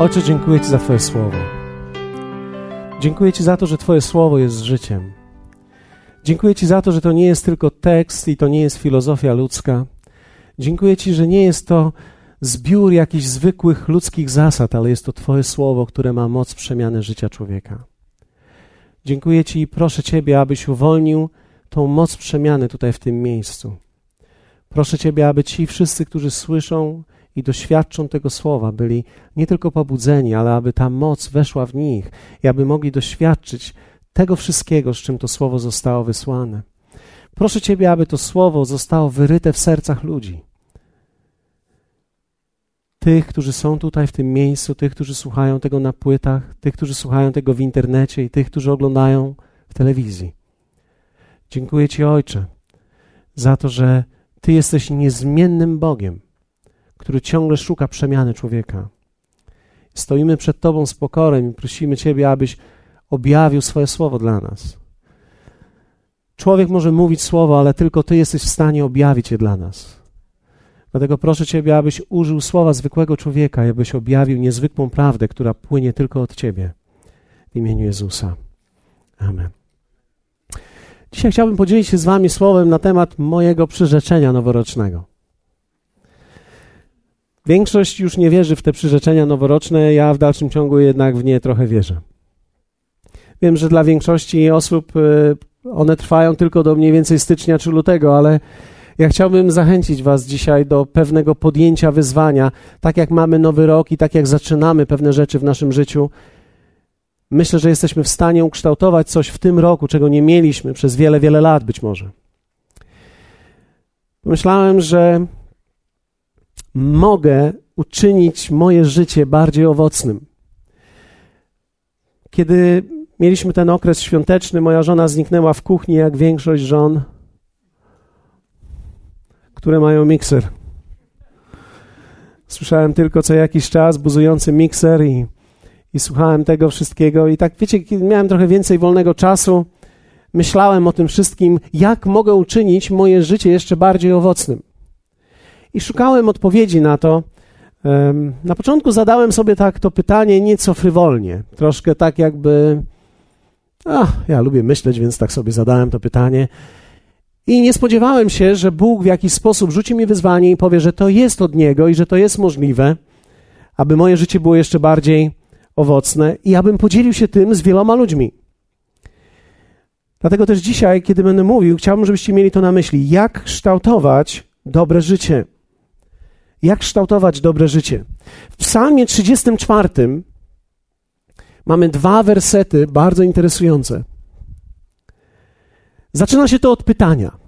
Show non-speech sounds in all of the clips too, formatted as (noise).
Ojcze, dziękuję Ci za Twoje słowo. Dziękuję Ci za to, że Twoje słowo jest życiem. Dziękuję Ci za to, że to nie jest tylko tekst i to nie jest filozofia ludzka. Dziękuję Ci, że nie jest to zbiór jakichś zwykłych ludzkich zasad, ale jest to Twoje słowo, które ma moc przemiany życia człowieka. Dziękuję Ci i proszę Ciebie, abyś uwolnił tą moc przemiany tutaj w tym miejscu. Proszę Ciebie, aby ci wszyscy, którzy słyszą i doświadczą tego słowa, byli nie tylko pobudzeni, ale aby ta moc weszła w nich i aby mogli doświadczyć tego wszystkiego, z czym to słowo zostało wysłane. Proszę Ciebie, aby to słowo zostało wyryte w sercach ludzi. Tych, którzy są tutaj w tym miejscu, tych, którzy słuchają tego na płytach, tych, którzy słuchają tego w internecie i tych, którzy oglądają w telewizji. Dziękuję Ci, Ojcze, za to, że Ty jesteś niezmiennym Bogiem, który ciągle szuka przemiany człowieka. Stoimy przed Tobą z pokorem i prosimy Ciebie, abyś objawił swoje słowo dla nas. Człowiek może mówić słowo, ale tylko Ty jesteś w stanie objawić je dla nas. Dlatego proszę Ciebie, abyś użył słowa zwykłego człowieka abyś objawił niezwykłą prawdę, która płynie tylko od Ciebie. W imieniu Jezusa. Amen. Dzisiaj chciałbym podzielić się z Wami słowem na temat mojego przyrzeczenia noworocznego. Większość już nie wierzy w te przyrzeczenia noworoczne, ja w dalszym ciągu jednak w nie trochę wierzę. Wiem, że dla większości osób y, one trwają tylko do mniej więcej stycznia czy lutego, ale ja chciałbym zachęcić Was dzisiaj do pewnego podjęcia wyzwania. Tak jak mamy nowy rok i tak jak zaczynamy pewne rzeczy w naszym życiu, myślę, że jesteśmy w stanie ukształtować coś w tym roku, czego nie mieliśmy przez wiele, wiele lat być może. Pomyślałem, że mogę uczynić moje życie bardziej owocnym. Kiedy mieliśmy ten okres świąteczny, moja żona zniknęła w kuchni, jak większość żon, które mają mikser. Słyszałem tylko co jakiś czas buzujący mikser i, i słuchałem tego wszystkiego. I tak, wiecie, kiedy miałem trochę więcej wolnego czasu, myślałem o tym wszystkim, jak mogę uczynić moje życie jeszcze bardziej owocnym. I szukałem odpowiedzi na to. Na początku zadałem sobie tak to pytanie nieco frywolnie, troszkę tak jakby. Ach, ja lubię myśleć, więc tak sobie zadałem to pytanie. I nie spodziewałem się, że Bóg w jakiś sposób rzuci mi wyzwanie i powie, że to jest od Niego i że to jest możliwe, aby moje życie było jeszcze bardziej owocne i abym podzielił się tym z wieloma ludźmi. Dlatego też dzisiaj, kiedy będę mówił, chciałbym, żebyście mieli to na myśli, jak kształtować dobre życie. Jak kształtować dobre życie? W Psalmie 34 mamy dwa wersety bardzo interesujące. Zaczyna się to od pytania: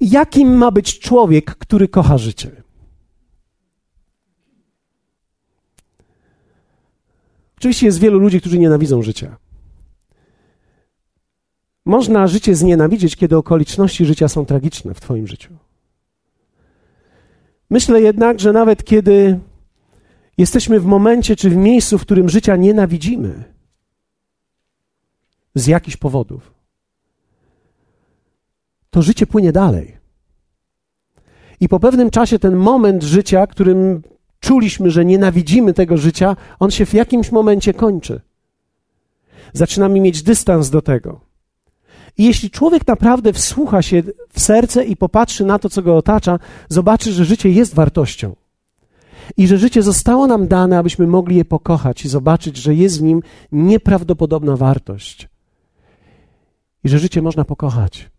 Jakim ma być człowiek, który kocha życie? Oczywiście jest wielu ludzi, którzy nienawidzą życia. Można życie znienawidzieć, kiedy okoliczności życia są tragiczne w Twoim życiu. Myślę jednak, że nawet kiedy jesteśmy w momencie czy w miejscu, w którym życia nienawidzimy z jakichś powodów, to życie płynie dalej. I po pewnym czasie ten moment życia, którym czuliśmy, że nienawidzimy tego życia, on się w jakimś momencie kończy. Zaczynamy mieć dystans do tego. I jeśli człowiek naprawdę wsłucha się w serce i popatrzy na to, co go otacza, zobaczy, że życie jest wartością. I że życie zostało nam dane, abyśmy mogli je pokochać i zobaczyć, że jest w nim nieprawdopodobna wartość. I że życie można pokochać.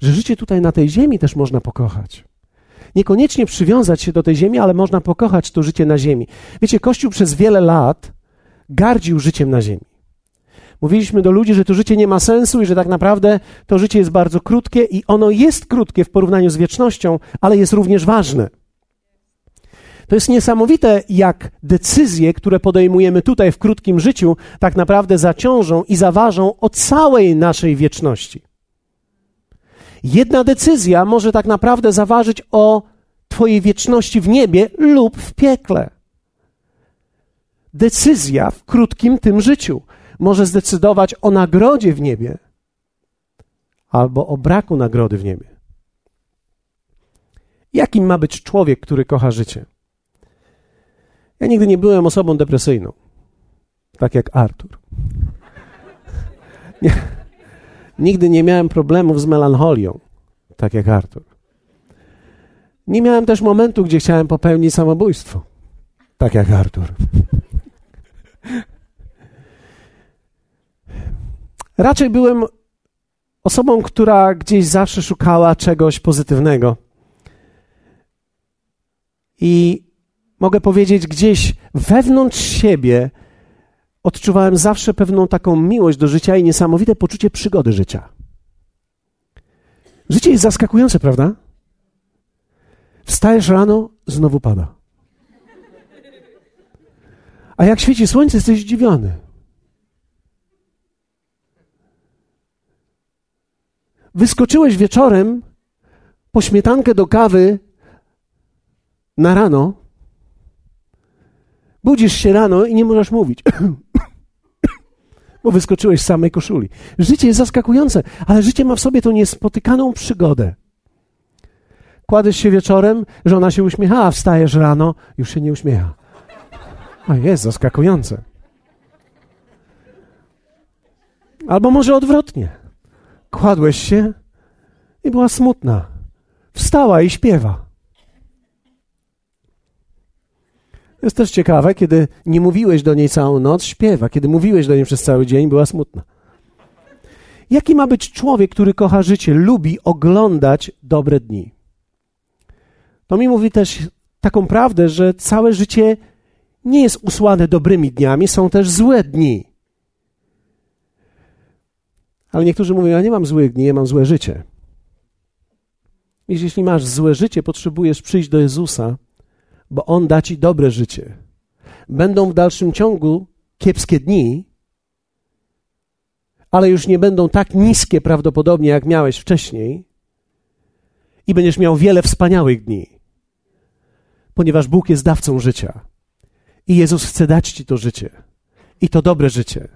Że życie tutaj na tej ziemi też można pokochać. Niekoniecznie przywiązać się do tej ziemi, ale można pokochać to życie na ziemi. Wiecie, Kościół przez wiele lat gardził życiem na ziemi. Mówiliśmy do ludzi, że to życie nie ma sensu i że tak naprawdę to życie jest bardzo krótkie i ono jest krótkie w porównaniu z wiecznością, ale jest również ważne. To jest niesamowite, jak decyzje, które podejmujemy tutaj w krótkim życiu, tak naprawdę zaciążą i zaważą o całej naszej wieczności. Jedna decyzja może tak naprawdę zaważyć o Twojej wieczności w niebie lub w piekle. Decyzja w krótkim tym życiu może zdecydować o nagrodzie w niebie albo o braku nagrody w niebie. Jakim ma być człowiek, który kocha życie? Ja nigdy nie byłem osobą depresyjną, tak jak Artur. (laughs) Nie, nigdy nie miałem problemów z melancholią, tak jak Artur. Nie miałem też momentu, gdzie chciałem popełnić samobójstwo, tak jak Artur. Raczej byłem osobą, która gdzieś zawsze szukała czegoś pozytywnego. I mogę powiedzieć, gdzieś wewnątrz siebie odczuwałem zawsze pewną taką miłość do życia i niesamowite poczucie przygody życia. Życie jest zaskakujące, prawda? Wstajesz rano, znowu pada. A jak świeci słońce, jesteś zdziwiony. Wyskoczyłeś wieczorem po śmietankę do kawy na rano, budzisz się rano i nie możesz mówić, (coughs) bo wyskoczyłeś z samej koszuli. Życie jest zaskakujące, ale życie ma w sobie tą niespotykaną przygodę. Kładziesz się wieczorem, żona się uśmiecha, a wstajesz rano, już się nie uśmiecha. A jest zaskakujące. Albo może odwrotnie. Kładłeś się i była smutna. Wstała i śpiewa. Jest też ciekawe, kiedy nie mówiłeś do niej całą noc, śpiewa. Kiedy mówiłeś do niej przez cały dzień, była smutna. Jaki ma być człowiek, który kocha życie, lubi oglądać dobre dni? To mi mówi też taką prawdę, że całe życie nie jest usłane dobrymi dniami, są też złe dni. Ale niektórzy mówią: Ja nie mam złych dni, ja mam złe życie. I jeśli masz złe życie, potrzebujesz przyjść do Jezusa, bo On da ci dobre życie. Będą w dalszym ciągu kiepskie dni, ale już nie będą tak niskie prawdopodobnie, jak miałeś wcześniej, i będziesz miał wiele wspaniałych dni, ponieważ Bóg jest dawcą życia. I Jezus chce dać ci to życie, i to dobre życie,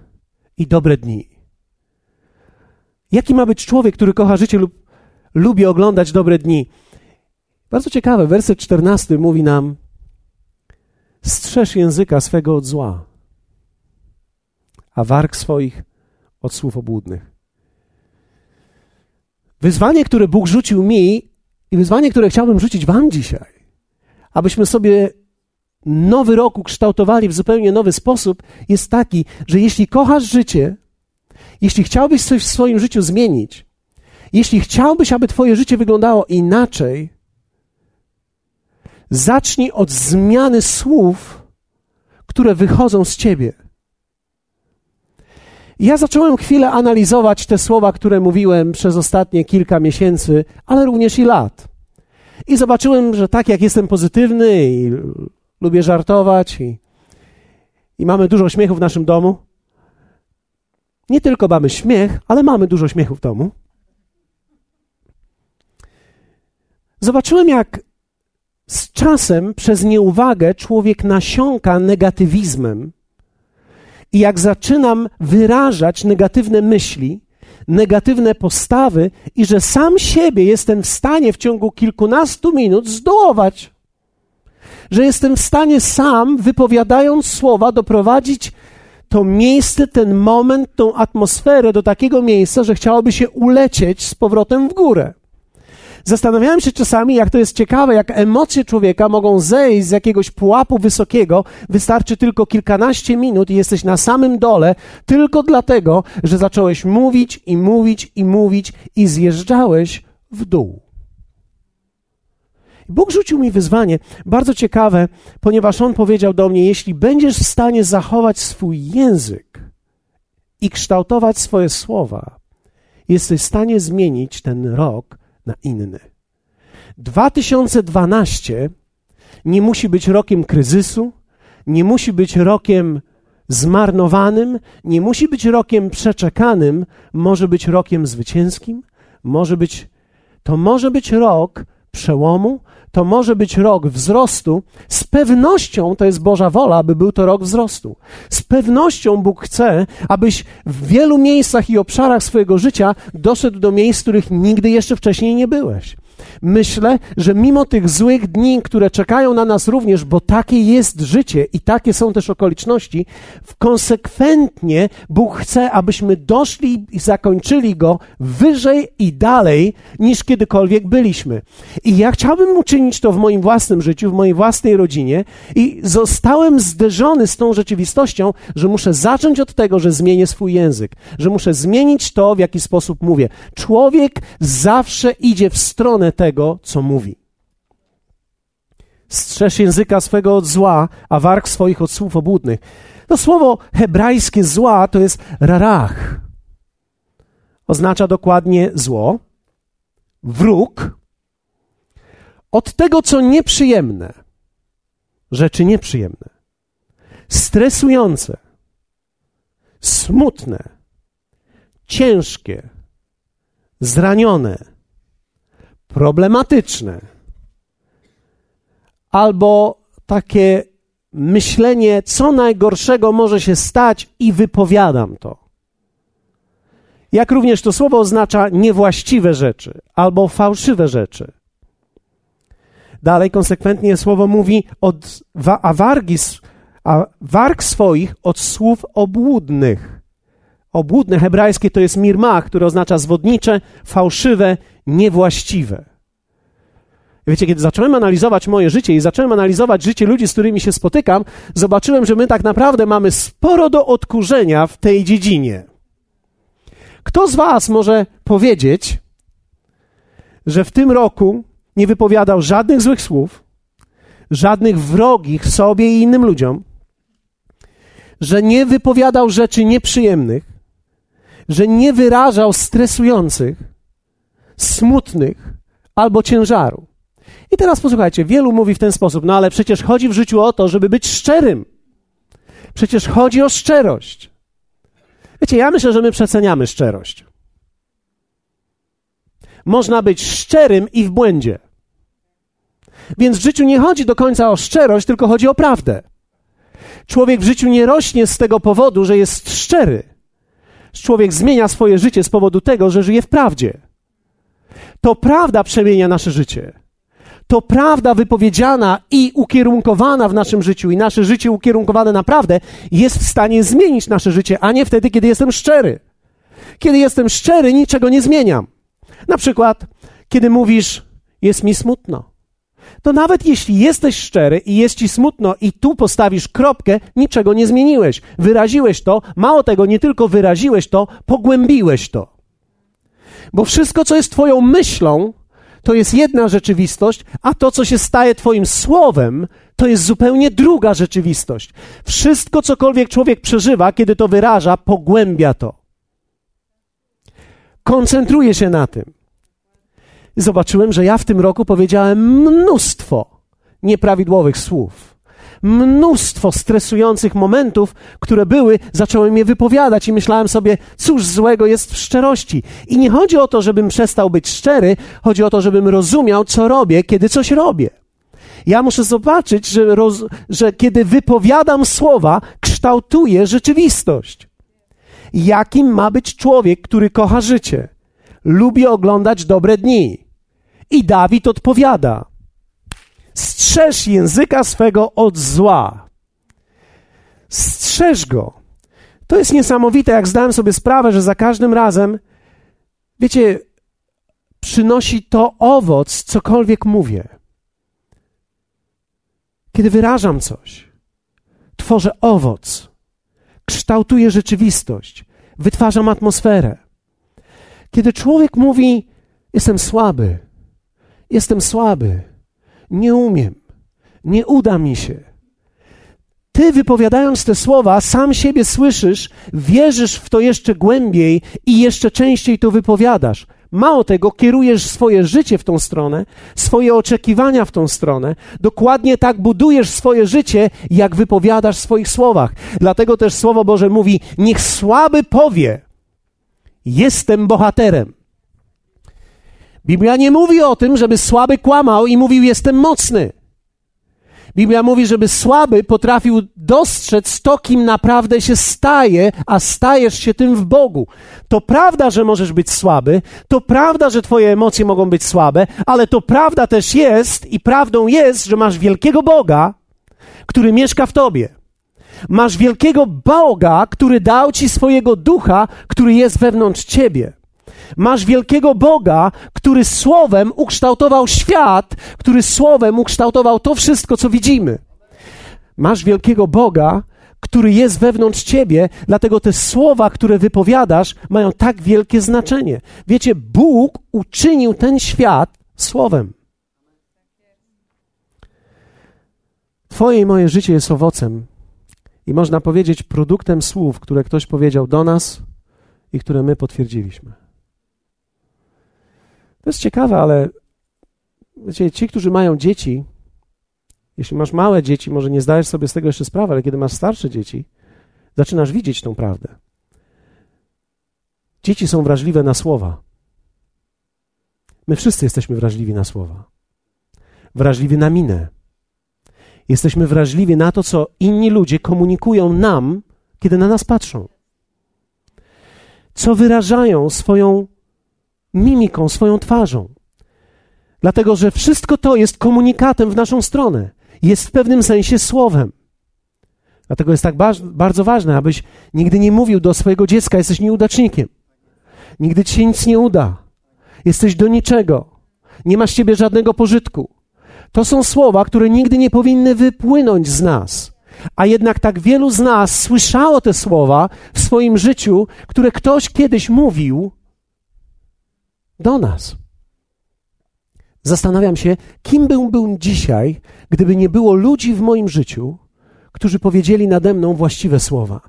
i dobre dni. Jaki ma być człowiek, który kocha życie lub lubi oglądać dobre dni? Bardzo ciekawe, werset 14 mówi nam: Strzeż języka swego od zła, a warg swoich od słów obłudnych. Wyzwanie, które Bóg rzucił mi i wyzwanie, które chciałbym rzucić Wam dzisiaj, abyśmy sobie nowy rok ukształtowali w zupełnie nowy sposób, jest taki, że jeśli kochasz życie, jeśli chciałbyś coś w swoim życiu zmienić, jeśli chciałbyś, aby Twoje życie wyglądało inaczej, zacznij od zmiany słów, które wychodzą z Ciebie. Ja zacząłem chwilę analizować te słowa, które mówiłem przez ostatnie kilka miesięcy, ale również i lat. I zobaczyłem, że tak jak jestem pozytywny i lubię żartować i, i mamy dużo śmiechu w naszym domu, nie tylko mamy śmiech, ale mamy dużo śmiechu w domu. Zobaczyłem, jak z czasem przez nieuwagę człowiek nasiąka negatywizmem i jak zaczynam wyrażać negatywne myśli, negatywne postawy i że sam siebie jestem w stanie w ciągu kilkunastu minut zdołować. Że jestem w stanie sam, wypowiadając słowa, doprowadzić to miejsce, ten moment, tą atmosferę do takiego miejsca, że chciałoby się ulecieć z powrotem w górę. Zastanawiałem się czasami, jak to jest ciekawe, jak emocje człowieka mogą zejść z jakiegoś pułapu wysokiego, wystarczy tylko kilkanaście minut i jesteś na samym dole, tylko dlatego, że zacząłeś mówić i mówić i mówić i zjeżdżałeś w dół. Bóg rzucił mi wyzwanie, bardzo ciekawe, ponieważ On powiedział do mnie: Jeśli będziesz w stanie zachować swój język i kształtować swoje słowa, jesteś w stanie zmienić ten rok na inny. 2012 nie musi być rokiem kryzysu, nie musi być rokiem zmarnowanym, nie musi być rokiem przeczekanym, może być rokiem zwycięskim, może być, to może być rok przełomu, to może być rok wzrostu. Z pewnością to jest Boża wola, aby był to rok wzrostu. Z pewnością Bóg chce, abyś w wielu miejscach i obszarach swojego życia doszedł do miejsc, których nigdy jeszcze wcześniej nie byłeś. Myślę, że mimo tych złych dni, które czekają na nas również, bo takie jest życie i takie są też okoliczności, konsekwentnie Bóg chce, abyśmy doszli i zakończyli go wyżej i dalej niż kiedykolwiek byliśmy. I ja chciałbym uczynić to w moim własnym życiu, w mojej własnej rodzinie i zostałem zderzony z tą rzeczywistością, że muszę zacząć od tego, że zmienię swój język, że muszę zmienić to, w jaki sposób mówię. Człowiek zawsze idzie w stronę tego, co mówi. Strzeż języka swego od zła, a warg swoich od słów obłudnych. To słowo hebrajskie zła to jest rarach. Oznacza dokładnie zło, wróg, od tego, co nieprzyjemne, rzeczy nieprzyjemne, stresujące, smutne, ciężkie, zranione, problematyczne, albo takie myślenie, co najgorszego może się stać, i wypowiadam to. Jak również to słowo oznacza niewłaściwe rzeczy albo fałszywe rzeczy. Dalej konsekwentnie słowo mówi od, a, wargi, a warg swoich od słów obłudnych. Obłudne hebrajskie to jest mirmach, które oznacza zwodnicze, fałszywe, niewłaściwe. Wiecie, kiedy zacząłem analizować moje życie i zacząłem analizować życie ludzi, z którymi się spotykam, zobaczyłem, że my tak naprawdę mamy sporo do odkurzenia w tej dziedzinie. Kto z Was może powiedzieć, że w tym roku nie wypowiadał żadnych złych słów, żadnych wrogich sobie i innym ludziom, że nie wypowiadał rzeczy nieprzyjemnych, że nie wyrażał stresujących, smutnych albo ciężaru. I teraz posłuchajcie, wielu mówi w ten sposób, no ale przecież chodzi w życiu o to, żeby być szczerym. Przecież chodzi o szczerość. Wiecie, ja myślę, że my przeceniamy szczerość. Można być szczerym i w błędzie. Więc w życiu nie chodzi do końca o szczerość, tylko chodzi o prawdę. Człowiek w życiu nie rośnie z tego powodu, że jest szczery. Człowiek zmienia swoje życie z powodu tego, że żyje w prawdzie. To prawda przemienia nasze życie. To prawda wypowiedziana i ukierunkowana w naszym życiu, i nasze życie ukierunkowane naprawdę jest w stanie zmienić nasze życie, a nie wtedy, kiedy jestem szczery. Kiedy jestem szczery, niczego nie zmieniam. Na przykład, kiedy mówisz, jest mi smutno. To nawet jeśli jesteś szczery i jest ci smutno i tu postawisz kropkę, niczego nie zmieniłeś. Wyraziłeś to, mało tego, nie tylko wyraziłeś to, pogłębiłeś to. Bo wszystko, co jest Twoją myślą, to jest jedna rzeczywistość, a to, co się staje Twoim słowem, to jest zupełnie druga rzeczywistość. Wszystko, cokolwiek człowiek przeżywa, kiedy to wyraża, pogłębia to. Koncentruje się na tym. Zobaczyłem, że ja w tym roku powiedziałem mnóstwo nieprawidłowych słów mnóstwo stresujących momentów, które były, zacząłem je wypowiadać i myślałem sobie, cóż złego jest w szczerości. I nie chodzi o to, żebym przestał być szczery, chodzi o to, żebym rozumiał, co robię, kiedy coś robię. Ja muszę zobaczyć, że, roz, że kiedy wypowiadam słowa, kształtuję rzeczywistość. Jakim ma być człowiek, który kocha życie? Lubi oglądać dobre dni. I Dawid odpowiada: Strzeż języka swego od zła. Strzeż go. To jest niesamowite, jak zdałem sobie sprawę, że za każdym razem, wiecie, przynosi to owoc, cokolwiek mówię. Kiedy wyrażam coś, tworzę owoc, kształtuję rzeczywistość, wytwarzam atmosferę. Kiedy człowiek mówi: Jestem słaby, jestem słaby, nie umiem, nie uda mi się. Ty wypowiadając te słowa, sam siebie słyszysz, wierzysz w to jeszcze głębiej i jeszcze częściej to wypowiadasz. Mało tego, kierujesz swoje życie w tą stronę, swoje oczekiwania w tą stronę. Dokładnie tak budujesz swoje życie, jak wypowiadasz w swoich słowach. Dlatego też Słowo Boże mówi: Niech słaby powie, jestem bohaterem. Biblia nie mówi o tym, żeby słaby kłamał i mówił: Jestem mocny. Biblia mówi, żeby słaby potrafił dostrzec to, kim naprawdę się staje, a stajesz się tym w Bogu. To prawda, że możesz być słaby, to prawda, że Twoje emocje mogą być słabe, ale to prawda też jest i prawdą jest, że masz wielkiego Boga, który mieszka w Tobie. Masz wielkiego Boga, który dał Ci swojego ducha, który jest wewnątrz Ciebie. Masz wielkiego Boga, który słowem ukształtował świat, który słowem ukształtował to wszystko, co widzimy. Masz wielkiego Boga, który jest wewnątrz ciebie, dlatego te słowa, które wypowiadasz, mają tak wielkie znaczenie. Wiecie, Bóg uczynił ten świat słowem. Twoje i moje życie jest owocem i można powiedzieć produktem słów, które ktoś powiedział do nas i które my potwierdziliśmy. To jest ciekawe, ale wiecie, ci, którzy mają dzieci, jeśli masz małe dzieci, może nie zdajesz sobie z tego jeszcze sprawy, ale kiedy masz starsze dzieci, zaczynasz widzieć tą prawdę. Dzieci są wrażliwe na słowa. My wszyscy jesteśmy wrażliwi na słowa. Wrażliwi na minę. Jesteśmy wrażliwi na to, co inni ludzie komunikują nam, kiedy na nas patrzą. Co wyrażają swoją mimiką, swoją twarzą. Dlatego, że wszystko to jest komunikatem w naszą stronę. Jest w pewnym sensie słowem. Dlatego jest tak bardzo ważne, abyś nigdy nie mówił do swojego dziecka, jesteś nieudacznikiem. Nigdy ci się nic nie uda. Jesteś do niczego. Nie masz ciebie żadnego pożytku. To są słowa, które nigdy nie powinny wypłynąć z nas. A jednak tak wielu z nas słyszało te słowa w swoim życiu, które ktoś kiedyś mówił, do nas. Zastanawiam się, kim byłbym dzisiaj, gdyby nie było ludzi w moim życiu, którzy powiedzieli nade mną właściwe słowa.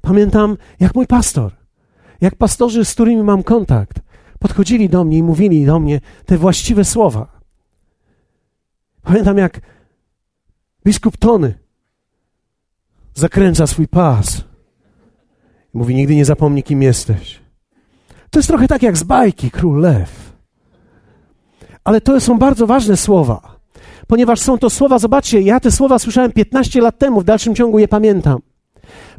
Pamiętam, jak mój pastor, jak pastorzy, z którymi mam kontakt, podchodzili do mnie i mówili do mnie te właściwe słowa. Pamiętam, jak biskup Tony zakręca swój pas mówi: Nigdy nie zapomnij, kim jesteś. To jest trochę tak jak z bajki Król Lew. Ale to są bardzo ważne słowa, ponieważ są to słowa, zobaczcie, ja te słowa słyszałem 15 lat temu, w dalszym ciągu je pamiętam.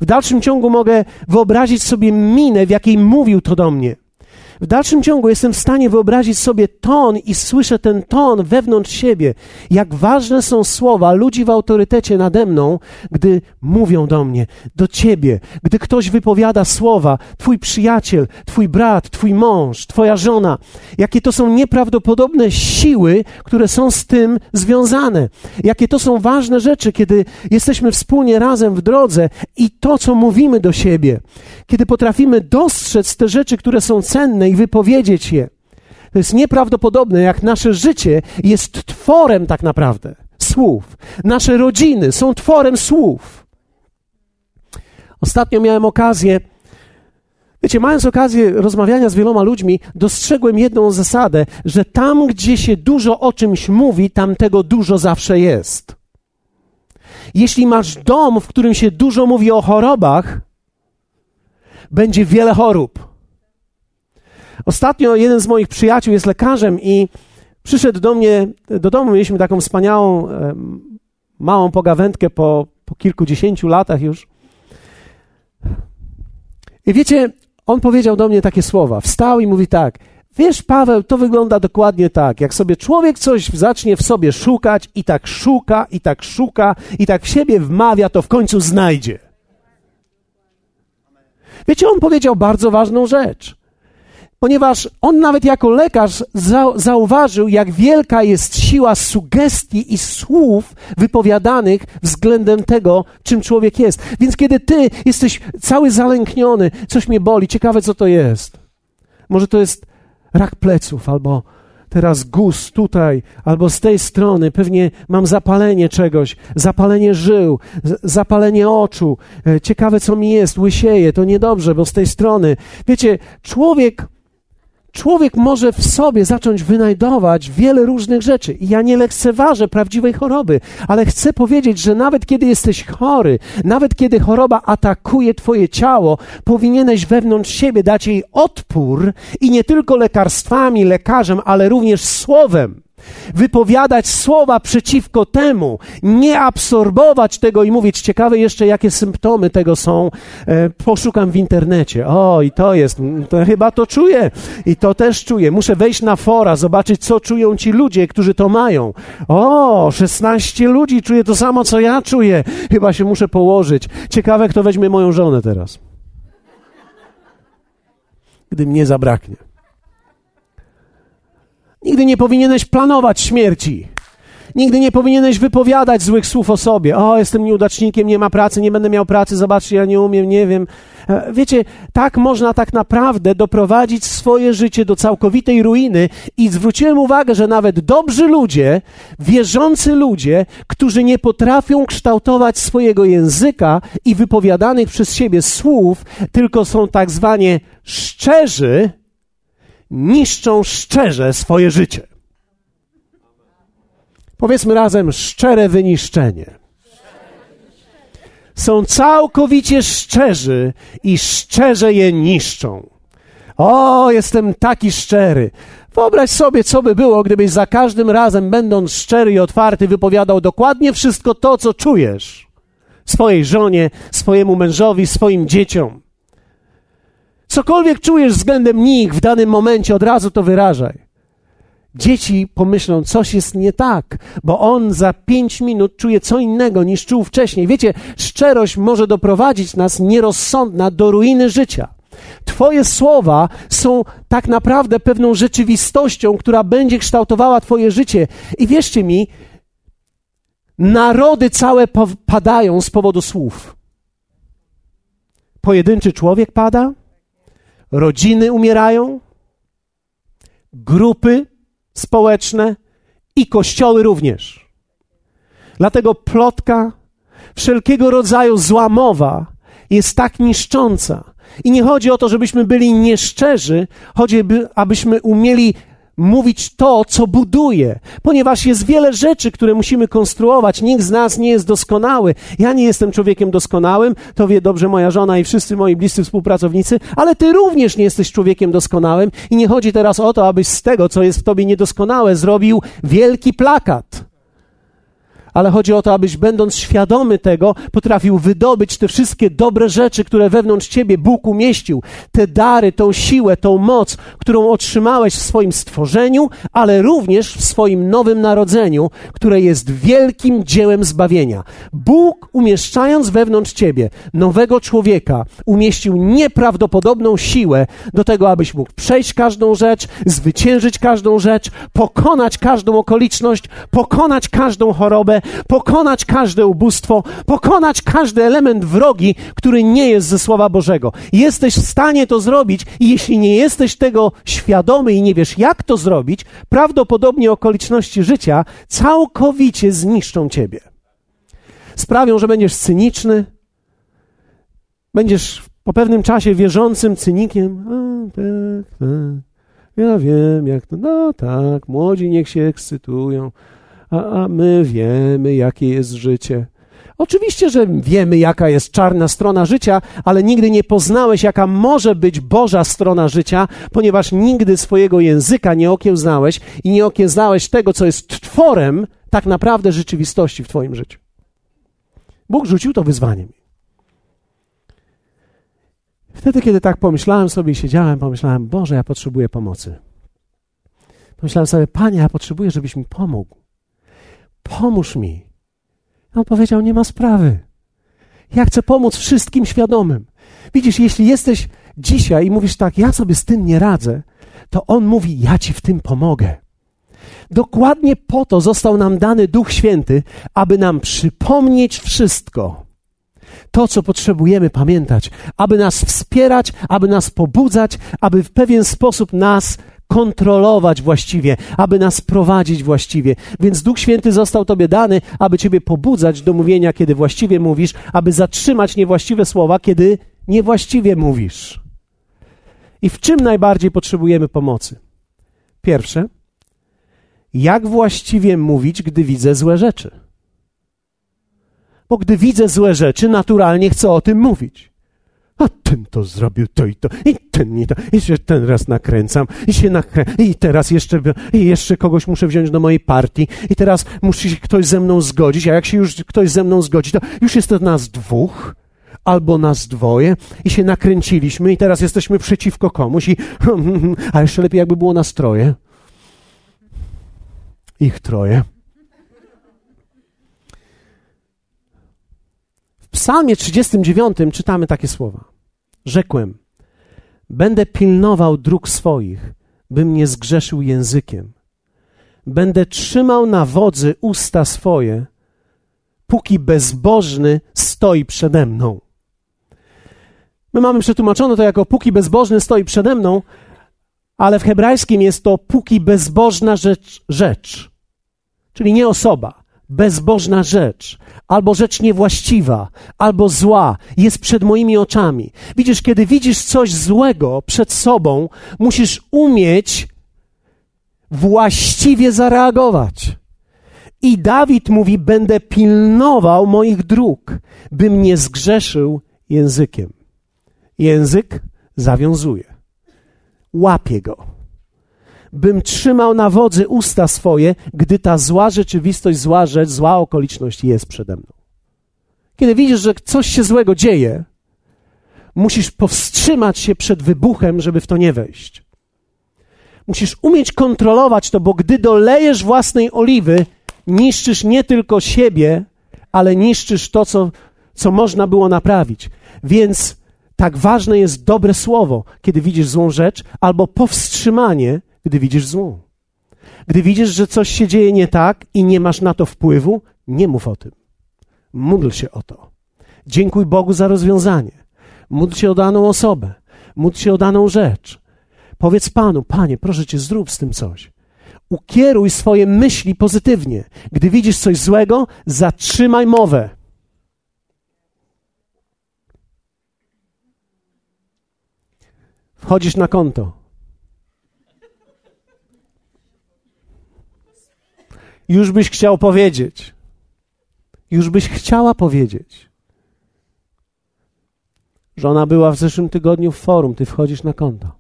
W dalszym ciągu mogę wyobrazić sobie minę, w jakiej mówił to do mnie. W dalszym ciągu jestem w stanie wyobrazić sobie ton i słyszę ten ton wewnątrz siebie. Jak ważne są słowa ludzi w autorytecie nade mną, gdy mówią do mnie, do ciebie, gdy ktoś wypowiada słowa, twój przyjaciel, twój brat, twój mąż, twoja żona. Jakie to są nieprawdopodobne siły, które są z tym związane. Jakie to są ważne rzeczy, kiedy jesteśmy wspólnie razem w drodze i to, co mówimy do siebie. Kiedy potrafimy dostrzec te rzeczy, które są cenne i wypowiedzieć je. To jest nieprawdopodobne, jak nasze życie jest tworem tak naprawdę słów. Nasze rodziny są tworem słów. Ostatnio miałem okazję, wiecie, mając okazję rozmawiania z wieloma ludźmi, dostrzegłem jedną zasadę, że tam, gdzie się dużo o czymś mówi, tam tego dużo zawsze jest. Jeśli masz dom, w którym się dużo mówi o chorobach, będzie wiele chorób. Ostatnio jeden z moich przyjaciół jest lekarzem i przyszedł do mnie do domu. Mieliśmy taką wspaniałą, małą pogawędkę po, po kilkudziesięciu latach już. I wiecie, on powiedział do mnie takie słowa. Wstał i mówi tak. Wiesz, Paweł, to wygląda dokładnie tak. Jak sobie człowiek coś zacznie w sobie szukać i tak szuka, i tak szuka, i tak w siebie wmawia, to w końcu znajdzie. Wiecie, on powiedział bardzo ważną rzecz ponieważ on nawet jako lekarz zauważył, jak wielka jest siła sugestii i słów wypowiadanych względem tego, czym człowiek jest. Więc kiedy ty jesteś cały zalękniony, coś mnie boli, ciekawe co to jest. Może to jest rak pleców albo teraz guz tutaj, albo z tej strony, pewnie mam zapalenie czegoś, zapalenie żył, zapalenie oczu, e, ciekawe co mi jest, łysieje, to niedobrze, bo z tej strony. Wiecie, człowiek człowiek może w sobie zacząć wynajdować wiele różnych rzeczy. I ja nie lekceważę prawdziwej choroby, ale chcę powiedzieć, że nawet kiedy jesteś chory, nawet kiedy choroba atakuje Twoje ciało, powinieneś wewnątrz siebie dać jej odpór i nie tylko lekarstwami, lekarzem, ale również słowem. Wypowiadać słowa przeciwko temu, nie absorbować tego i mówić, ciekawe jeszcze, jakie symptomy tego są, e, poszukam w internecie. O, i to jest, to chyba to czuję, i to też czuję. Muszę wejść na fora, zobaczyć, co czują ci ludzie, którzy to mają. O, 16 ludzi czuje to samo, co ja czuję. Chyba się muszę położyć. Ciekawe, kto weźmie moją żonę teraz. Gdy mnie zabraknie. Nigdy nie powinieneś planować śmierci. Nigdy nie powinieneś wypowiadać złych słów o sobie. O, jestem nieudacznikiem, nie ma pracy, nie będę miał pracy, zobaczcie, ja nie umiem, nie wiem. E, wiecie, tak można tak naprawdę doprowadzić swoje życie do całkowitej ruiny i zwróciłem uwagę, że nawet dobrzy ludzie, wierzący ludzie, którzy nie potrafią kształtować swojego języka i wypowiadanych przez siebie słów, tylko są tak zwanie szczerzy, niszczą szczerze swoje życie. Powiedzmy razem szczere wyniszczenie. Są całkowicie szczerzy i szczerze je niszczą. O, jestem taki szczery. Wyobraź sobie, co by było, gdybyś za każdym razem, będąc szczery i otwarty, wypowiadał dokładnie wszystko to, co czujesz swojej żonie, swojemu mężowi, swoim dzieciom. Cokolwiek czujesz względem nich w danym momencie, od razu to wyrażaj. Dzieci pomyślą, coś jest nie tak, bo on za pięć minut czuje co innego niż czuł wcześniej. Wiecie, szczerość może doprowadzić nas nierozsądna do ruiny życia. Twoje słowa są tak naprawdę pewną rzeczywistością, która będzie kształtowała Twoje życie. I wierzcie mi, narody całe padają z powodu słów. Pojedynczy człowiek pada, rodziny umierają, grupy społeczne i kościoły również. Dlatego plotka, wszelkiego rodzaju złamowa jest tak niszcząca. I nie chodzi o to, żebyśmy byli nieszczerzy, chodzi, abyśmy umieli mówić to, co buduje, ponieważ jest wiele rzeczy, które musimy konstruować. Nikt z nas nie jest doskonały. Ja nie jestem człowiekiem doskonałym, to wie dobrze moja żona i wszyscy moi bliscy współpracownicy, ale ty również nie jesteś człowiekiem doskonałym i nie chodzi teraz o to, abyś z tego, co jest w tobie niedoskonałe, zrobił wielki plakat ale chodzi o to, abyś będąc świadomy tego, potrafił wydobyć te wszystkie dobre rzeczy, które wewnątrz ciebie Bóg umieścił, te dary, tą siłę, tą moc, którą otrzymałeś w swoim stworzeniu, ale również w swoim nowym narodzeniu, które jest wielkim dziełem zbawienia. Bóg, umieszczając wewnątrz ciebie nowego człowieka, umieścił nieprawdopodobną siłę do tego, abyś mógł przejść każdą rzecz, zwyciężyć każdą rzecz, pokonać każdą okoliczność, pokonać każdą chorobę, pokonać każde ubóstwo, pokonać każdy element wrogi, który nie jest ze Słowa Bożego. Jesteś w stanie to zrobić i jeśli nie jesteś tego świadomy i nie wiesz, jak to zrobić, prawdopodobnie okoliczności życia całkowicie zniszczą ciebie. Sprawią, że będziesz cyniczny, będziesz po pewnym czasie wierzącym cynikiem. A, tak, tak. Ja wiem, jak to. No tak, młodzi niech się ekscytują a, a my wiemy, jakie jest życie. Oczywiście, że wiemy, jaka jest czarna strona życia, ale nigdy nie poznałeś, jaka może być Boża strona życia, ponieważ nigdy swojego języka nie okiełznałeś i nie okiełznałeś tego, co jest tworem tak naprawdę rzeczywistości w Twoim życiu. Bóg rzucił to wyzwaniem. Wtedy, kiedy tak pomyślałem sobie i siedziałem, pomyślałem, Boże, ja potrzebuję pomocy. Pomyślałem sobie, Panie, ja potrzebuję, żebyś mi pomógł pomóż mi. On powiedział, nie ma sprawy. Ja chcę pomóc wszystkim świadomym. Widzisz, jeśli jesteś dzisiaj i mówisz tak, ja sobie z tym nie radzę, to on mówi, ja ci w tym pomogę. Dokładnie po to został nam dany Duch Święty, aby nam przypomnieć wszystko. To, co potrzebujemy pamiętać, aby nas wspierać, aby nas pobudzać, aby w pewien sposób nas kontrolować właściwie, aby nas prowadzić właściwie. Więc Duch Święty został Tobie dany, aby Ciebie pobudzać do mówienia, kiedy właściwie mówisz, aby zatrzymać niewłaściwe słowa, kiedy niewłaściwie mówisz. I w czym najbardziej potrzebujemy pomocy? Pierwsze, jak właściwie mówić, gdy widzę złe rzeczy? Bo gdy widzę złe rzeczy, naturalnie chcę o tym mówić. Ten to zrobił to i to, i ten i to, i jeszcze ten raz nakręcam, i się nakrę... i teraz jeszcze, i jeszcze kogoś muszę wziąć do mojej partii, i teraz musi się ktoś ze mną zgodzić, a jak się już ktoś ze mną zgodzi, to już jest to nas dwóch, albo nas dwoje i się nakręciliśmy i teraz jesteśmy przeciwko komuś i (laughs) a jeszcze lepiej jakby było nas troje. Ich troje. W psalmie 39 czytamy takie słowa. Rzekłem, będę pilnował dróg swoich, bym nie zgrzeszył językiem. Będę trzymał na wodzy usta swoje, póki bezbożny stoi przede mną. My mamy przetłumaczone to jako póki bezbożny stoi przede mną, ale w hebrajskim jest to póki bezbożna rzecz, rzecz. Czyli nie osoba, bezbożna rzecz, albo rzecz niewłaściwa, albo zła jest przed moimi oczami. Widzisz, kiedy widzisz coś złego przed sobą, musisz umieć właściwie zareagować. I Dawid mówi: Będę pilnował moich dróg, bym nie zgrzeszył językiem. Język zawiązuje. Łapie go. Bym trzymał na wodzy usta swoje, gdy ta zła rzeczywistość, zła rzecz, zła okoliczność jest przede mną. Kiedy widzisz, że coś się złego dzieje, musisz powstrzymać się przed wybuchem, żeby w to nie wejść. Musisz umieć kontrolować to, bo gdy dolejesz własnej oliwy, niszczysz nie tylko siebie, ale niszczysz to, co, co można było naprawić. Więc tak ważne jest dobre słowo, kiedy widzisz złą rzecz, albo powstrzymanie, gdy widzisz złą. Gdy widzisz, że coś się dzieje nie tak i nie masz na to wpływu, nie mów o tym. Módl się o to. Dziękuj Bogu za rozwiązanie. Módl się o daną osobę. Módl się o daną rzecz. Powiedz Panu, Panie, proszę Cię, zrób z tym coś. Ukieruj swoje myśli pozytywnie. Gdy widzisz coś złego, zatrzymaj mowę. Wchodzisz na konto. Już byś chciał powiedzieć. Już byś chciała powiedzieć. Żona była w zeszłym tygodniu w forum, ty wchodzisz na konto.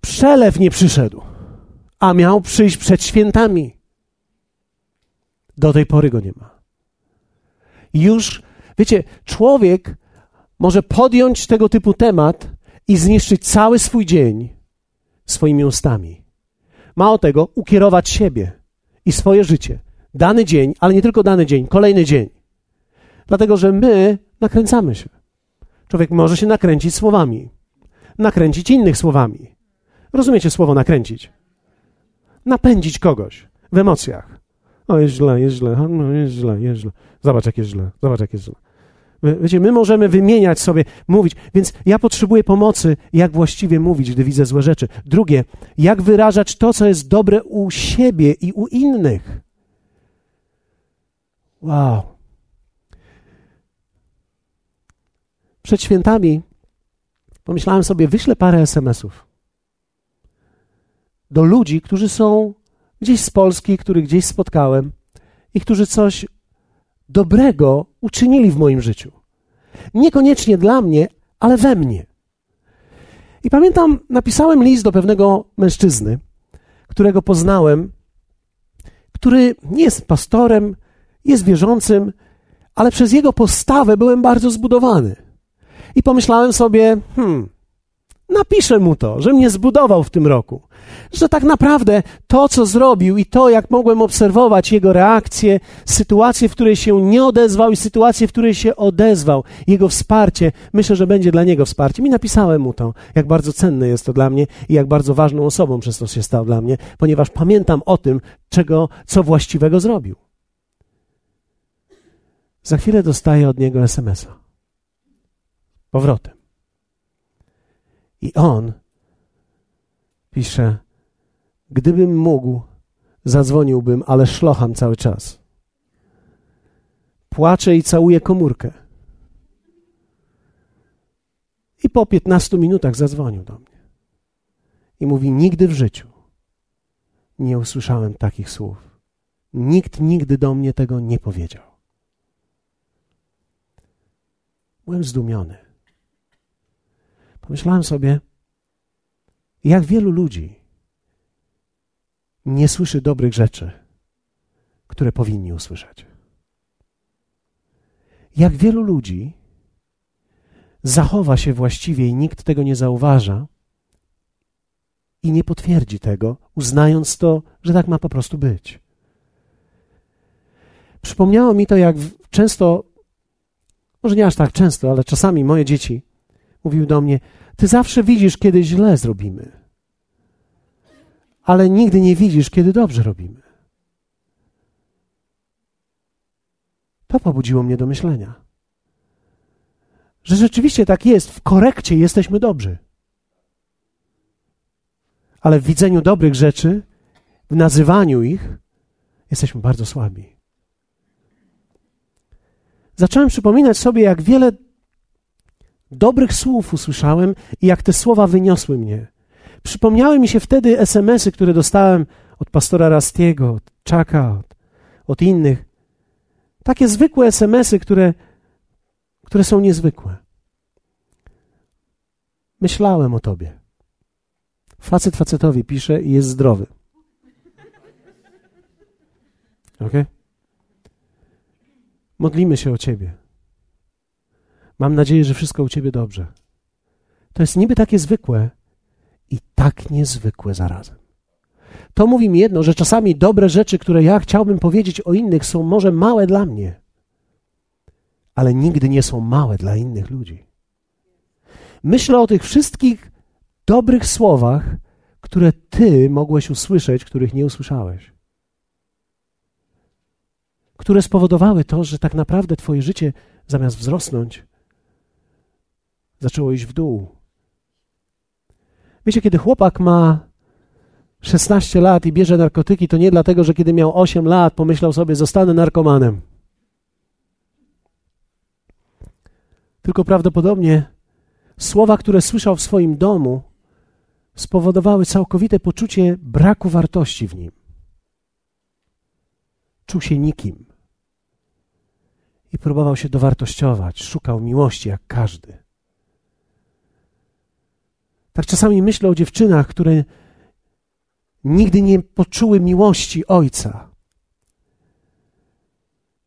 Przelew nie przyszedł, a miał przyjść przed świętami. Do tej pory go nie ma. Już, wiecie, człowiek może podjąć tego typu temat i zniszczyć cały swój dzień swoimi ustami. Mało tego, ukierować siebie i swoje życie. Dany dzień, ale nie tylko dany dzień, kolejny dzień. Dlatego, że my nakręcamy się. Człowiek może się nakręcić słowami, nakręcić innych słowami. Rozumiecie słowo nakręcić? Napędzić kogoś w emocjach. O, jest źle, jest źle, no, jest źle, jest źle. Zobacz, jak jest źle, zobacz, jak jest źle. Wiecie, my możemy wymieniać sobie, mówić, więc ja potrzebuję pomocy, jak właściwie mówić, gdy widzę złe rzeczy. Drugie, jak wyrażać to, co jest dobre u siebie i u innych. Wow. Przed świętami pomyślałem sobie, wyślę parę SMS-ów do ludzi, którzy są gdzieś z Polski, których gdzieś spotkałem i którzy coś dobrego uczynili w moim życiu. Niekoniecznie dla mnie, ale we mnie. I pamiętam, napisałem list do pewnego mężczyzny, którego poznałem, który nie jest pastorem, jest wierzącym, ale przez jego postawę byłem bardzo zbudowany. I pomyślałem sobie, hmm, Napiszę mu to, że mnie zbudował w tym roku. Że tak naprawdę to, co zrobił i to, jak mogłem obserwować jego reakcję, sytuację, w której się nie odezwał i sytuację, w której się odezwał, jego wsparcie, myślę, że będzie dla niego wsparciem. I napisałem mu to, jak bardzo cenne jest to dla mnie i jak bardzo ważną osobą przez to się stał dla mnie, ponieważ pamiętam o tym, czego, co właściwego zrobił. Za chwilę dostaję od niego SMS-a. Powrotem. I on pisze: Gdybym mógł, zadzwoniłbym, ale szlocham cały czas. Płaczę i całuję komórkę. I po 15 minutach zadzwonił do mnie. I mówi: Nigdy w życiu nie usłyszałem takich słów. Nikt nigdy do mnie tego nie powiedział. Byłem zdumiony. Pomyślałem sobie, jak wielu ludzi nie słyszy dobrych rzeczy, które powinni usłyszeć. Jak wielu ludzi zachowa się właściwie i nikt tego nie zauważa i nie potwierdzi tego, uznając to, że tak ma po prostu być. Przypomniało mi to, jak często, może nie aż tak często, ale czasami moje dzieci mówiły do mnie: Ty zawsze widzisz, kiedy źle zrobimy, ale nigdy nie widzisz, kiedy dobrze robimy. To pobudziło mnie do myślenia, że rzeczywiście tak jest, w korekcie jesteśmy dobrzy. Ale w widzeniu dobrych rzeczy, w nazywaniu ich, jesteśmy bardzo słabi. Zacząłem przypominać sobie, jak wiele dobrych słów usłyszałem i jak te słowa wyniosły mnie. Przypomniały mi się wtedy SMS-y, które dostałem od pastora Rastiego, od Czaka, od, od innych. Takie zwykłe SMS-y, które, które są niezwykłe. Myślałem o tobie. Facet facetowi pisze i jest zdrowy. Ok? Modlimy się o ciebie. Mam nadzieję, że wszystko u ciebie dobrze. To jest niby takie zwykłe i tak niezwykłe zarazem. To mówi mi jedno, że czasami dobre rzeczy, które ja chciałbym powiedzieć o innych, są może małe dla mnie, ale nigdy nie są małe dla innych ludzi. Myślę o tych wszystkich dobrych słowach, które Ty mogłeś usłyszeć, których nie usłyszałeś. Które spowodowały to, że tak naprawdę Twoje życie zamiast wzrosnąć, zaczęło iść w dół. Wiecie, kiedy chłopak ma 16 lat i bierze narkotyki, to nie dlatego, że kiedy miał 8 lat, pomyślał sobie, zostanę narkomanem. Tylko prawdopodobnie słowa, które słyszał w swoim domu, spowodowały całkowite poczucie braku wartości w nim. Czuł się nikim i próbował się dowartościować, szukał miłości jak każdy. Tak czasami myślę o dziewczynach, które nigdy nie poczuły miłości ojca.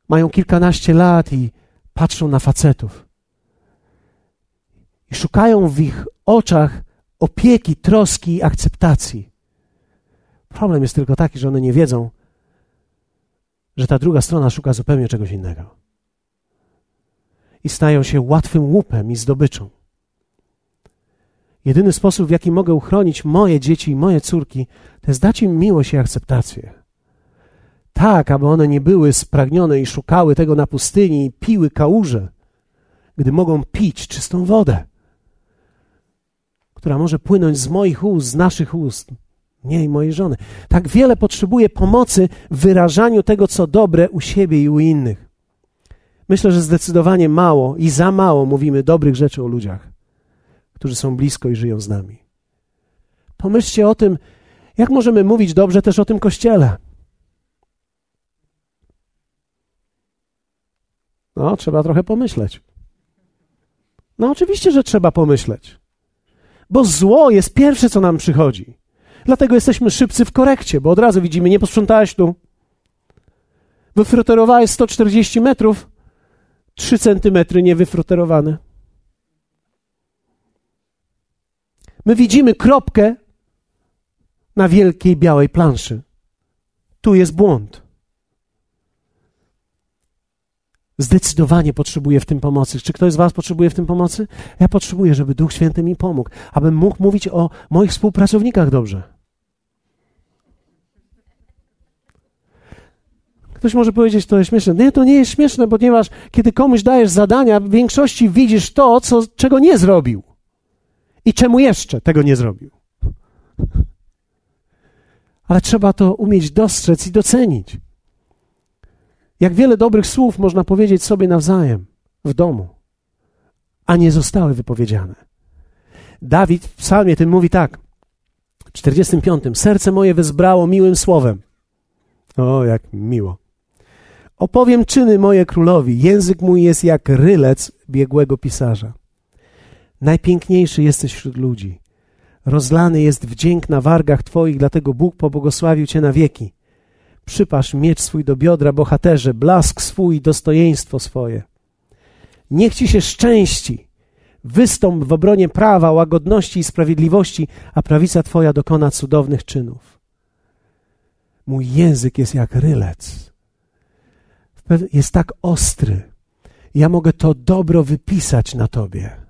Mają kilkanaście lat i patrzą na facetów. I szukają w ich oczach opieki, troski i akceptacji. Problem jest tylko taki, że one nie wiedzą, że ta druga strona szuka zupełnie czegoś innego. I stają się łatwym łupem i zdobyczą. Jedyny sposób, w jaki mogę uchronić moje dzieci i moje córki, to jest dać im miłość i akceptację. Tak, aby one nie były spragnione i szukały tego na pustyni i piły kałuże, gdy mogą pić czystą wodę która może płynąć z moich ust, z naszych ust, nie i mojej żony. Tak wiele potrzebuje pomocy w wyrażaniu tego, co dobre u siebie i u innych. Myślę, że zdecydowanie mało i za mało mówimy dobrych rzeczy o ludziach, którzy są blisko i żyją z nami. Pomyślcie o tym, jak możemy mówić dobrze też o tym kościele. No, trzeba trochę pomyśleć. No, oczywiście, że trzeba pomyśleć. Bo zło jest pierwsze, co nam przychodzi. Dlatego jesteśmy szybcy w korekcie, bo od razu widzimy, nie posprzątałeś tu. Wyfroterowałeś 140 metrów, 3 centymetry niewyfroterowane. My widzimy kropkę na wielkiej białej planszy. Tu jest błąd. Zdecydowanie potrzebuję w tym pomocy. Czy ktoś z Was potrzebuje w tym pomocy? Ja potrzebuję, żeby Duch Święty mi pomógł, abym mógł mówić o moich współpracownikach dobrze. Ktoś może powiedzieć, to jest śmieszne. Nie, to nie jest śmieszne, ponieważ kiedy komuś dajesz zadania, w większości widzisz to, co, czego nie zrobił. I czemu jeszcze tego nie zrobił. Ale trzeba to umieć dostrzec i docenić. Jak wiele dobrych słów można powiedzieć sobie nawzajem w domu, a nie zostały wypowiedziane. Dawid w psalmie tym mówi tak, w 45. Serce moje wezbrało miłym słowem. O, jak miło. Opowiem czyny moje królowi. Język mój jest jak rylec biegłego pisarza. Najpiękniejszy jesteś wśród ludzi. Rozlany jest wdzięk na wargach Twoich, dlatego Bóg pobłogosławił Cię na wieki. Przypasz miecz swój do biodra, bohaterze, blask swój, dostojeństwo swoje. Niech Ci się szczęści. Wystąp w obronie prawa, łagodności i sprawiedliwości, a prawica Twoja dokona cudownych czynów. Mój język jest jak rylec. Jest tak ostry. Ja mogę to dobro wypisać na Tobie.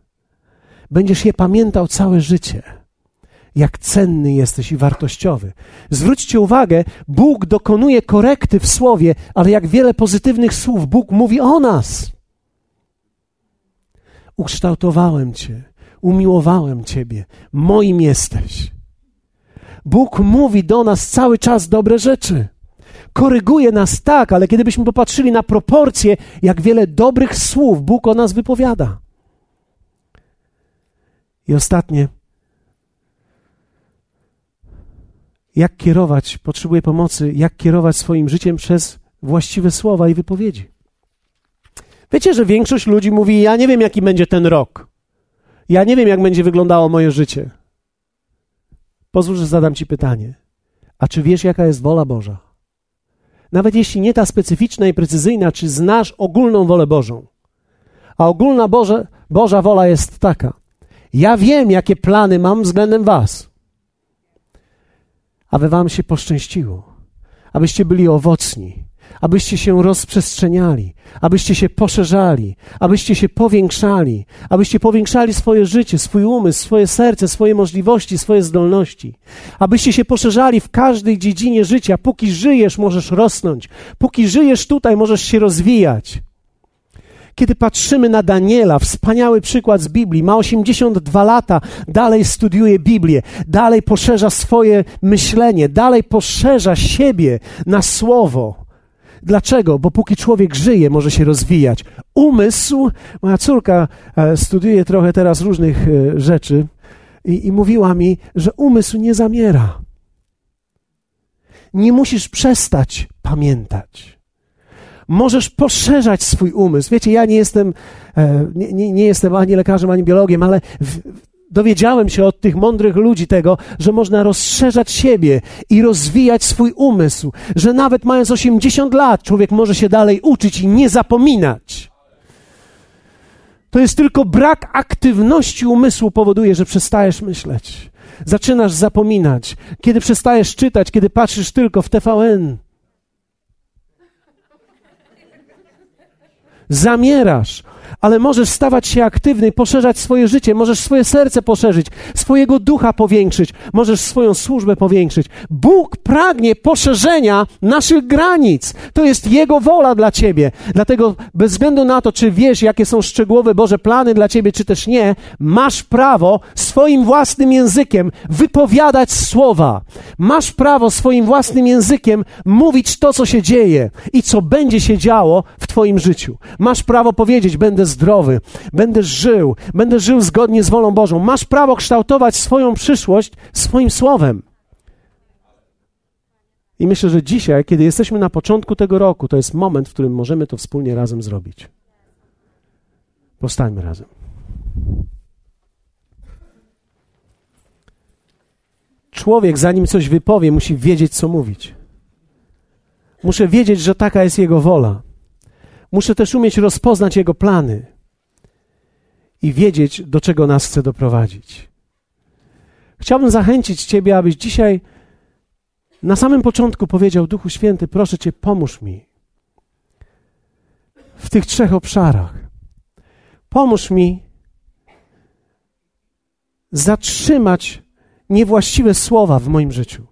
Będziesz je pamiętał całe życie jak cenny jesteś i wartościowy. Zwróćcie uwagę, Bóg dokonuje korekty w słowie, ale jak wiele pozytywnych słów Bóg mówi o nas. Ukształtowałem Cię, umiłowałem Ciebie, moim jesteś. Bóg mówi do nas cały czas dobre rzeczy. Koryguje nas tak, ale kiedybyśmy popatrzyli na proporcje, jak wiele dobrych słów Bóg o nas wypowiada. I ostatnie, jak kierować, potrzebuję pomocy, jak kierować swoim życiem przez właściwe słowa i wypowiedzi. Wiecie, że większość ludzi mówi: Ja nie wiem, jaki będzie ten rok. Ja nie wiem, jak będzie wyglądało moje życie. Pozwól, że zadam Ci pytanie. A czy wiesz, jaka jest wola Boża? Nawet jeśli nie ta specyficzna i precyzyjna, czy znasz ogólną wolę Bożą? A ogólna Boże, Boża wola jest taka. Ja wiem, jakie plany mam względem Was. Aby wam się poszczęściło, abyście byli owocni, abyście się rozprzestrzeniali, abyście się poszerzali, abyście się powiększali, abyście powiększali swoje życie, swój umysł, swoje serce, swoje możliwości, swoje zdolności, abyście się poszerzali w każdej dziedzinie życia. Póki żyjesz, możesz rosnąć, póki żyjesz tutaj, możesz się rozwijać. Kiedy patrzymy na Daniela, wspaniały przykład z Biblii, ma 82 lata, dalej studiuje Biblię, dalej poszerza swoje myślenie, dalej poszerza siebie na słowo. Dlaczego? Bo póki człowiek żyje, może się rozwijać. Umysł, moja córka e, studiuje trochę teraz różnych e, rzeczy i, i mówiła mi, że umysł nie zamiera. Nie musisz przestać pamiętać. Możesz poszerzać swój umysł. Wiecie, ja nie jestem, e, nie, nie, nie jestem ani lekarzem, ani biologiem, ale w, dowiedziałem się od tych mądrych ludzi tego, że można rozszerzać siebie i rozwijać swój umysł, że nawet mając 80 lat człowiek może się dalej uczyć i nie zapominać. To jest tylko brak aktywności umysłu powoduje, że przestajesz myśleć. Zaczynasz zapominać. Kiedy przestajesz czytać, kiedy patrzysz tylko w TVN, zamierasz, ale możesz stawać się aktywny, poszerzać swoje życie, możesz swoje serce poszerzyć, swojego ducha powiększyć, możesz swoją służbę powiększyć. Bóg pragnie poszerzenia naszych granic. To jest Jego wola dla ciebie. Dlatego bez względu na to, czy wiesz, jakie są szczegółowe Boże plany dla ciebie, czy też nie, masz prawo swoim własnym językiem wypowiadać słowa. Masz prawo swoim własnym językiem mówić to, co się dzieje i co będzie się działo w twoim życiu. Masz prawo powiedzieć, będę zdrowy, będę żył, będę żył zgodnie z wolą Bożą. Masz prawo kształtować swoją przyszłość swoim słowem. I myślę, że dzisiaj, kiedy jesteśmy na początku tego roku, to jest moment, w którym możemy to wspólnie razem zrobić. Powstańmy razem. Człowiek, zanim coś wypowie, musi wiedzieć, co mówić. Muszę wiedzieć, że taka jest jego wola. Muszę też umieć rozpoznać Jego plany i wiedzieć, do czego nas chce doprowadzić. Chciałbym zachęcić Ciebie, abyś dzisiaj na samym początku powiedział: Duchu Święty, proszę Cię, pomóż mi w tych trzech obszarach. Pomóż mi zatrzymać niewłaściwe słowa w moim życiu.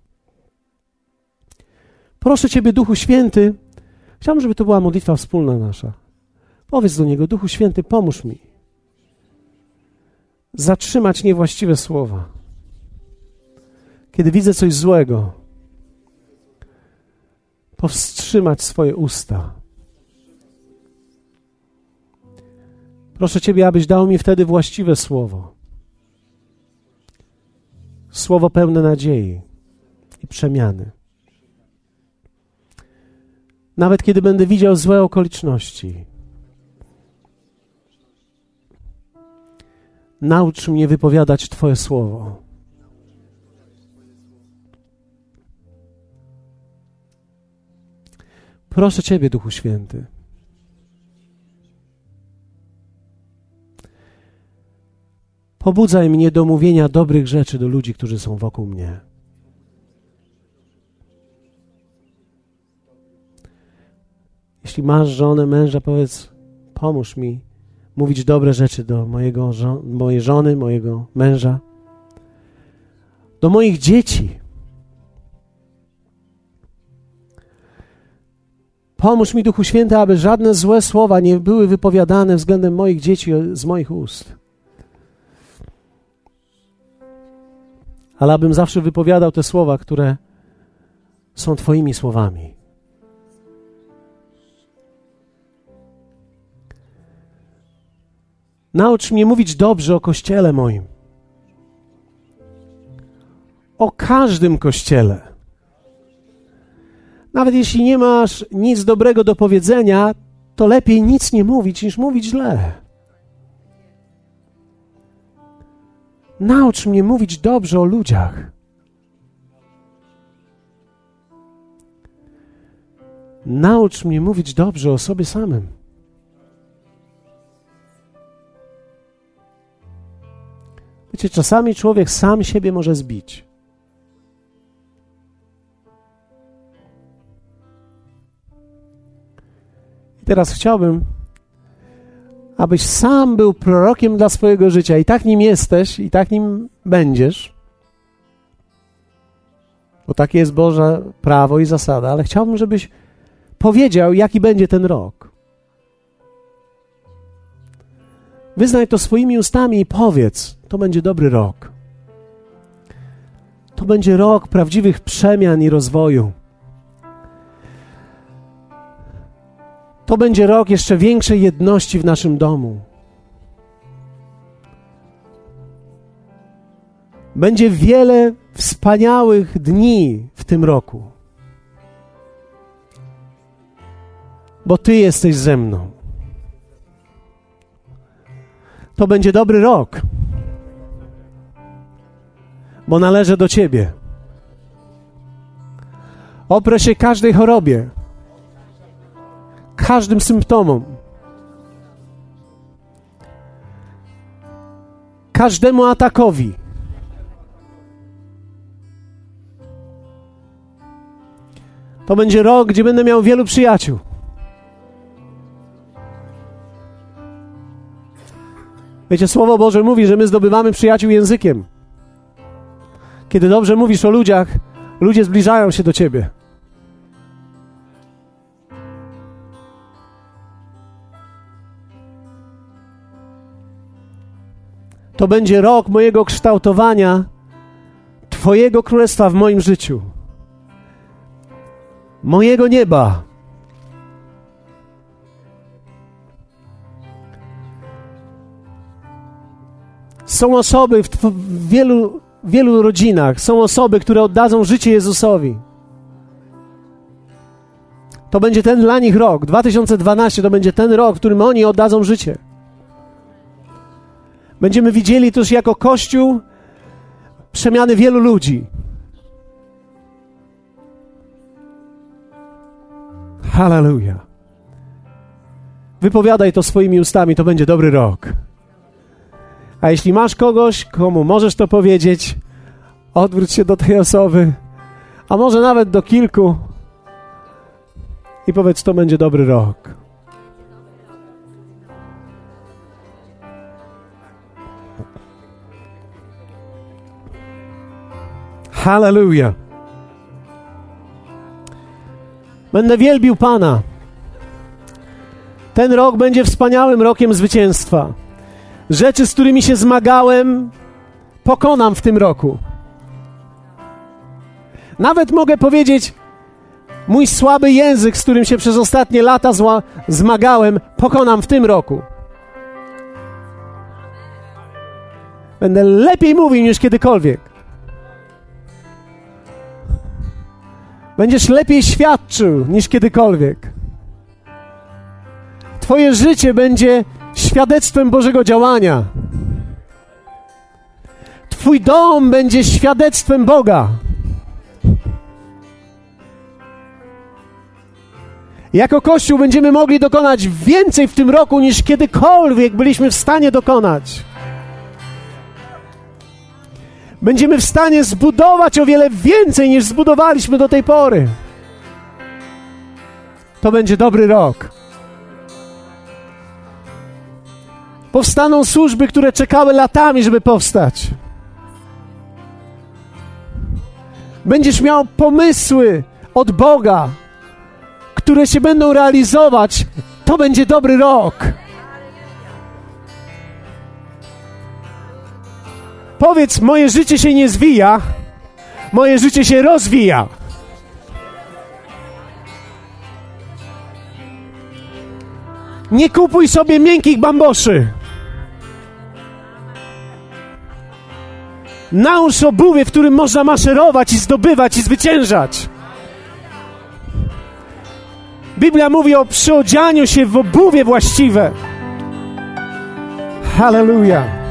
Proszę Ciebie, Duchu Święty, Chciałbym, żeby to była modlitwa wspólna nasza. Powiedz do Niego, Duchu Święty, pomóż mi zatrzymać niewłaściwe słowa. Kiedy widzę coś złego, powstrzymać swoje usta. Proszę Ciebie, abyś dał mi wtedy właściwe słowo. Słowo pełne nadziei i przemiany. Nawet kiedy będę widział złe okoliczności. Naucz mnie wypowiadać Twoje słowo. Proszę Ciebie, Duchu Święty. Pobudzaj mnie do mówienia dobrych rzeczy do ludzi, którzy są wokół mnie. Jeśli masz żonę, męża, powiedz: pomóż mi mówić dobre rzeczy do mojego, mojej żony, mojego męża, do moich dzieci. Pomóż mi, Duchu Święty, aby żadne złe słowa nie były wypowiadane względem moich dzieci z moich ust. Ale abym zawsze wypowiadał te słowa, które są Twoimi słowami. Naucz mnie mówić dobrze o kościele moim. O każdym kościele. Nawet jeśli nie masz nic dobrego do powiedzenia, to lepiej nic nie mówić niż mówić źle. Naucz mnie mówić dobrze o ludziach. Naucz mnie mówić dobrze o sobie samym. Wiecie, czasami człowiek sam siebie może zbić. I teraz chciałbym, abyś sam był prorokiem dla swojego życia. I tak nim jesteś, i tak nim będziesz. Bo takie jest Boże prawo i zasada, ale chciałbym, żebyś powiedział, jaki będzie ten rok. Wyznaj to swoimi ustami i powiedz: To będzie dobry rok. To będzie rok prawdziwych przemian i rozwoju. To będzie rok jeszcze większej jedności w naszym domu. Będzie wiele wspaniałych dni w tym roku, bo Ty jesteś ze mną to będzie dobry rok, bo należę do Ciebie. Oprę się każdej chorobie, każdym symptomom, każdemu atakowi. To będzie rok, gdzie będę miał wielu przyjaciół. Wiecie, Słowo Boże mówi, że my zdobywamy przyjaciół językiem. Kiedy dobrze mówisz o ludziach, ludzie zbliżają się do ciebie. To będzie rok mojego kształtowania Twojego królestwa w moim życiu, mojego nieba. Są osoby w, w wielu, wielu rodzinach, są osoby, które oddadzą życie Jezusowi. To będzie ten dla nich rok. 2012 to będzie ten rok, w którym oni oddadzą życie. Będziemy widzieli też jako Kościół przemiany wielu ludzi. Hallelujah. Wypowiadaj to swoimi ustami, to będzie dobry rok. A jeśli masz kogoś, komu możesz to powiedzieć, odwróć się do tej osoby, a może nawet do kilku i powiedz, to będzie dobry rok. Hallelujah. Będę wielbił Pana. Ten rok będzie wspaniałym rokiem zwycięstwa. Rzeczy, z którymi się zmagałem, pokonam w tym roku. Nawet mogę powiedzieć, mój słaby język, z którym się przez ostatnie lata zmagałem, pokonam w tym roku. Będę lepiej mówił niż kiedykolwiek. Będziesz lepiej świadczył niż kiedykolwiek. Twoje życie będzie świadectwem Bożego działania. Twój dom będzie świadectwem Boga. Jako Kościół będziemy mogli dokonać więcej w tym roku niż kiedykolwiek byliśmy w stanie dokonać. Będziemy w stanie zbudować o wiele więcej niż zbudowaliśmy do tej pory. To będzie dobry rok. Powstaną służby, które czekały latami, żeby powstać. Będziesz miał pomysły od Boga, które się będą realizować. To będzie dobry rok. Powiedz, moje życie się nie zwija, moje życie się rozwija. Nie kupuj sobie miękkich bamboszy. Nałóż obuwie, w którym można maszerować i zdobywać i zwyciężać. Biblia mówi o przyodzianiu się w obuwie właściwe. Hallelujah.